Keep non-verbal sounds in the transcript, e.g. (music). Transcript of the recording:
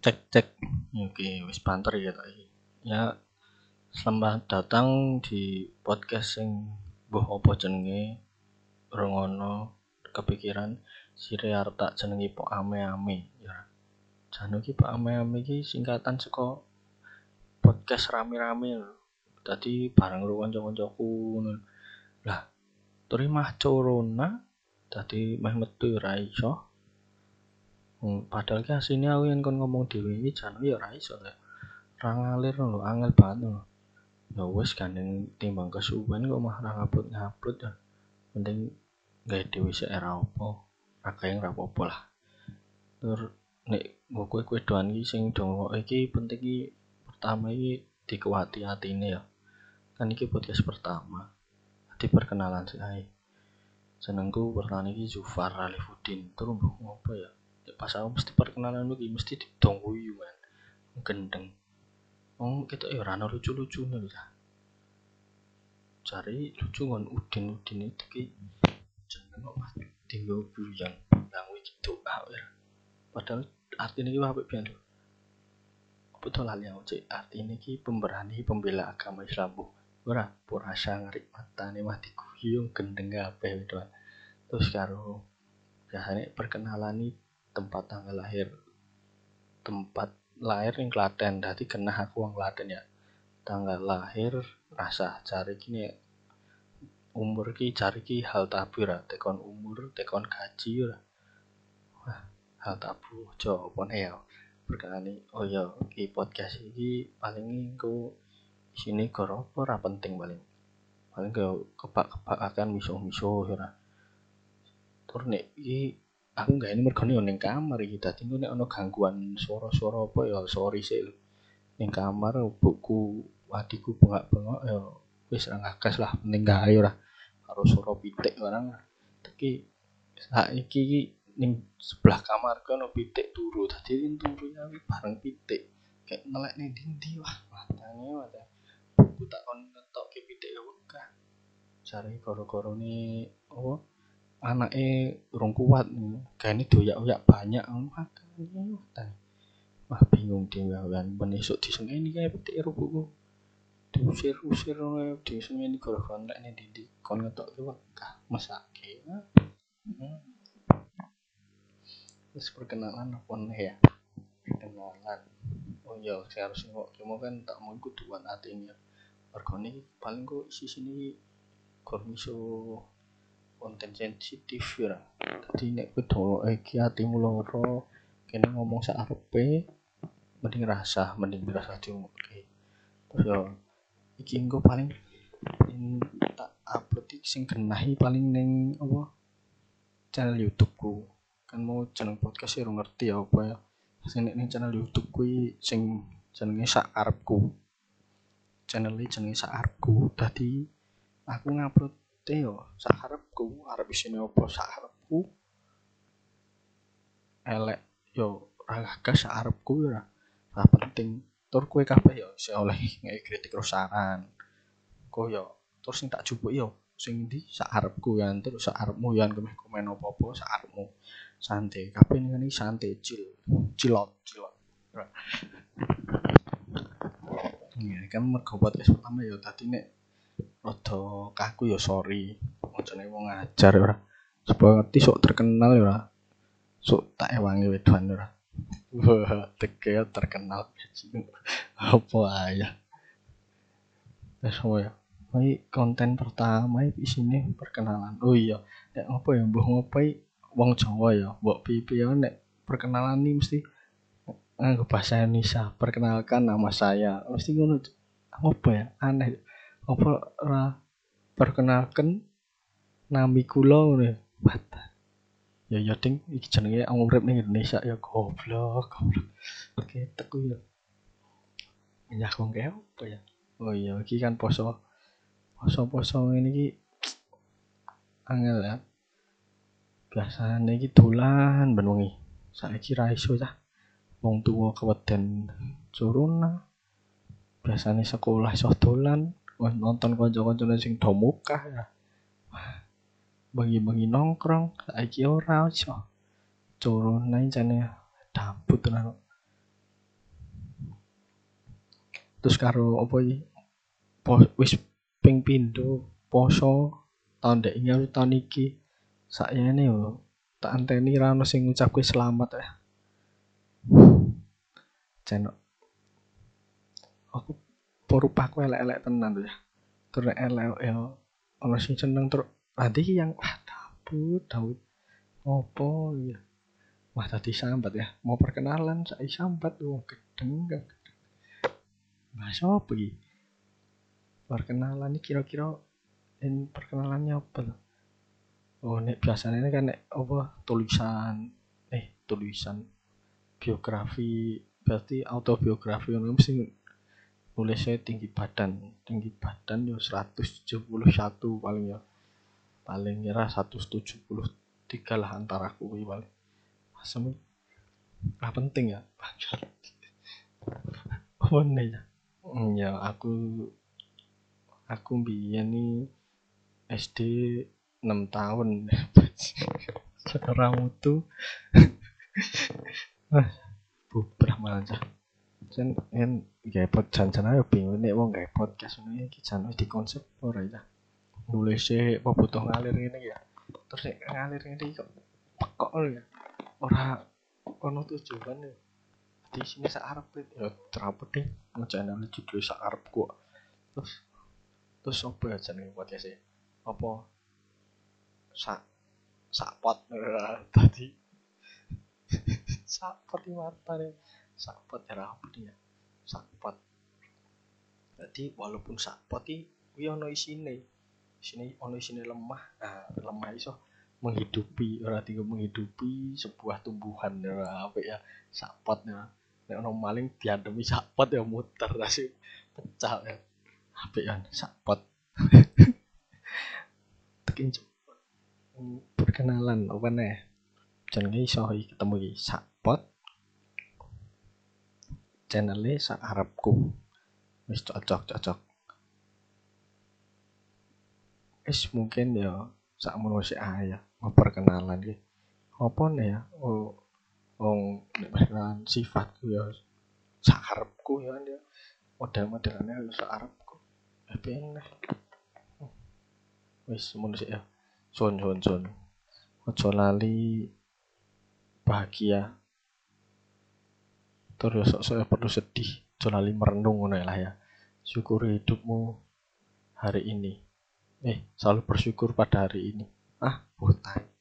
cek cek. Oke wis banter ya tadi ya selamat datang di podcast sing buh opo jenenge? Rongono kepikiran sire arep tak jenengi po ame-ame. Ya jan iki po ame-ame iki singkatan saka podcast rame-rame tadi bareng karo kanca-kancaku lah terima corona tadi meh metu ora iso. Hmm, padahal ki asine aku yen kon ngomong dhewe iki jan ya ora iso ya. Ora ngalir lho, angel banget lho. Ya wis gandeng timbang kesuwen kok mah ora ngupload-ngupload ya. Mending gawe dhewe sik era opo. Gawe ora apa-apa lah. Tur nek kowe kowe doan iki sing do iki penting iki pertama iki dikuati atine ya. Kan iki podcast pertama. Di perkenalan sih ae. Jenengku pertama iki Zufar Alifuddin. Mbok ngopo ya? Pas aku mesti perkenalan lagi mesti didongui man gendeng. Oh kita ya rana lucu lucu nih bisa cari lucu kan udin udin itu ki jeneng kok mas tinggal buyang. Yang wiki doa ya. Padahal artinya kita apa biar apa tuh lali aku cek artinya ki pemberani pembela agama Islam bu. Ora purasa ngerik mata nih mah diguyung gendeng apa itu terus karo biasanya perkenalan nih tempat tanggal lahir. Tempat lahir yang Klaten. Dadi kena aku wong Klaten ya. Tanggal lahir rasa cari kini umur ki cari ki hal tabu ya. Tekon umur tekon gaji ya. Hal tabu. Jawaban ya? Berkali oh ya ki podcast ini paling ku sini koro ora penting paling. Paling ke kebak-kebak akan miso-miso ya. Tur iki aku nggak ini mergone ning kamar iki. Dadi engko ana gangguan suara-suara apa ya? Sorry sih. Ning kamar buku adikku bengak-bengok ya wis ra ngagas lah mending gawe ora. Karo suara pitik barang. Tapi saiki iki ning sebelah kamar kan pitik turu. Dadi yen turu bareng pitik. Kayak nelek ning dindi wah matane mata buku tak kon netokke pitik ya wegah. Cari koro-koro nih oh anake urung kuat kayaknya doyak-oyak banyak makanya wah bingung dhewe kan. Ben esuk disengeni kae petik rubuhku. Diusir-usir disengeni gara-gara nek ning ndi kon ngetok ki wegah mesake. Wis perkenalan apa ya? Perkenalan. Oh iya saya harus ngomong cuma kan tak mau ikut tuan hatinya mergone paling kok isi sini kon iso konten sensitif ya. Tadi nek kudu iki atimu loro kene ngomong sarepe mending rasa mending rasa diomongke terus yo iki engko paling tak upload iki sing genahi paling ning apa channel YouTube-ku kan mau jeneng podcast ya ngerti ya apa ya. Sing nek ning channel YouTube kuwi sing jenenge sak arepku. Channel iki sak dadi aku ngupload yo sak arepku arep isine apa sak elek yo ora gas sak arepku ora penting. Tur kowe kabeh yo iso oleh kritik terus saran. Kok yo terus sing tak jupuk yo sing ndi sak arepku kan terus sak yo komen komen apa-apa sak arepmu santai kabeh ngene santai chill cilot cilot. Ya, kan mergo podcast pertama ya tadi nek rada kaku ya sorry macane wong ngajar ora supaya ngerti sok terkenal ya sok tak ewangi wedoan ora wah (laughs) teke terkenal (laughs) apa aja wes ya Ini konten pertama iki isine perkenalan. Oh iya, nek apa ya mbuh ngopi wong Jawa ya, mbok pipi ya nek perkenalan nih mesti nganggo bahasa Indonesia. Perkenalkan nama saya. Mesti ngono. Apa ya? Aneh apa ora perkenalkan nami kula ngono bata ya ya ding. Iki jenenge urip ning Indonesia. Ya goblok goblok. Oke teku ya. Ya kok apa ya. Oh iya iki kan poso poso poso ini iki angel ya. Biasanya iki dolan ben wengi. Saiki ra iso ya wong tuwa keweden corona biasanya sekolah iso dolan Wah, nonton kanca-kancane sing do mukah ya. Bagi-bagi nongkrong, saiki ora iso. Turun ae jane daput tenan. terus karo apa iki po, wis ping pindho poso tahun dek ini tahun iki ini yo tak anteni ra ono sing ngucapke selamat ya Cenok aku porupaku elek-elek tenan tuh ya. Terus elek ya ono sing seneng terus nanti yang wah Daud Daud opo ya wah tadi sambat ya. Mau perkenalan saya sambat. Tuh gedeng gedeng. Bahasa apa iki? Perkenalan ini kira-kira ini perkenalannya apa tuh? Oh nek biasanya ini kan nek apa tulisan eh tulisan biografi berarti autobiografi ono mesti nulisnya tinggi badan. Tinggi badan yo 171 paling ya paling ya 173 lah antara kuwi paling. Asem ah penting ya? Oh (laughs) nih ya? Hmm, ya aku aku biyen nih SD 6 tahun. (laughs) Orang itu (laughs) bubrah malah jan en gawe podcast jan ayo bingung nek wong gawe podcast ngene iki jan wis dikonsep ora ya. Nulis e apa butuh ngalir ngene ya. Terus nek ngalir ngene iki kok pekok ya. Ora ono tujuan ya. Di sini sak arep ya terapet deh. Channel judul sak arep kok. Terus terus apa ya jenenge podcast e? Apa? Sak sak pot (laughs) tadi. Sak pot di mata nih sak pot era apa dia? Sak pot jadi walaupun sak pot ini kuwi ono isine. Isine ono isine lemah. Nah lemah iso menghidupi ora tinggal menghidupi sebuah tumbuhan ora apa ya sak pot ya. Nek ono maling diademi sak pot ya muter sih pecah ya. Apa ya sak pot (laughs) tekin perkenalan apa nih? Jenenge iso ketemu iki sakpot channelnya sak harapku wis cocok cocok wis mungkin ya sak mono sik ya memperkenalan ki apa nih ya oh wong perkenalan sifatku ya sak harapku ya. Dia model-modelannya sak harapku tapi nih. Wis mono sik ya. Son son son ojo lali bahagia terus saya perlu sedih. Lali merenung ngono lah ya. Syukuri hidupmu hari ini. Eh selalu bersyukur pada hari ini. Ah botai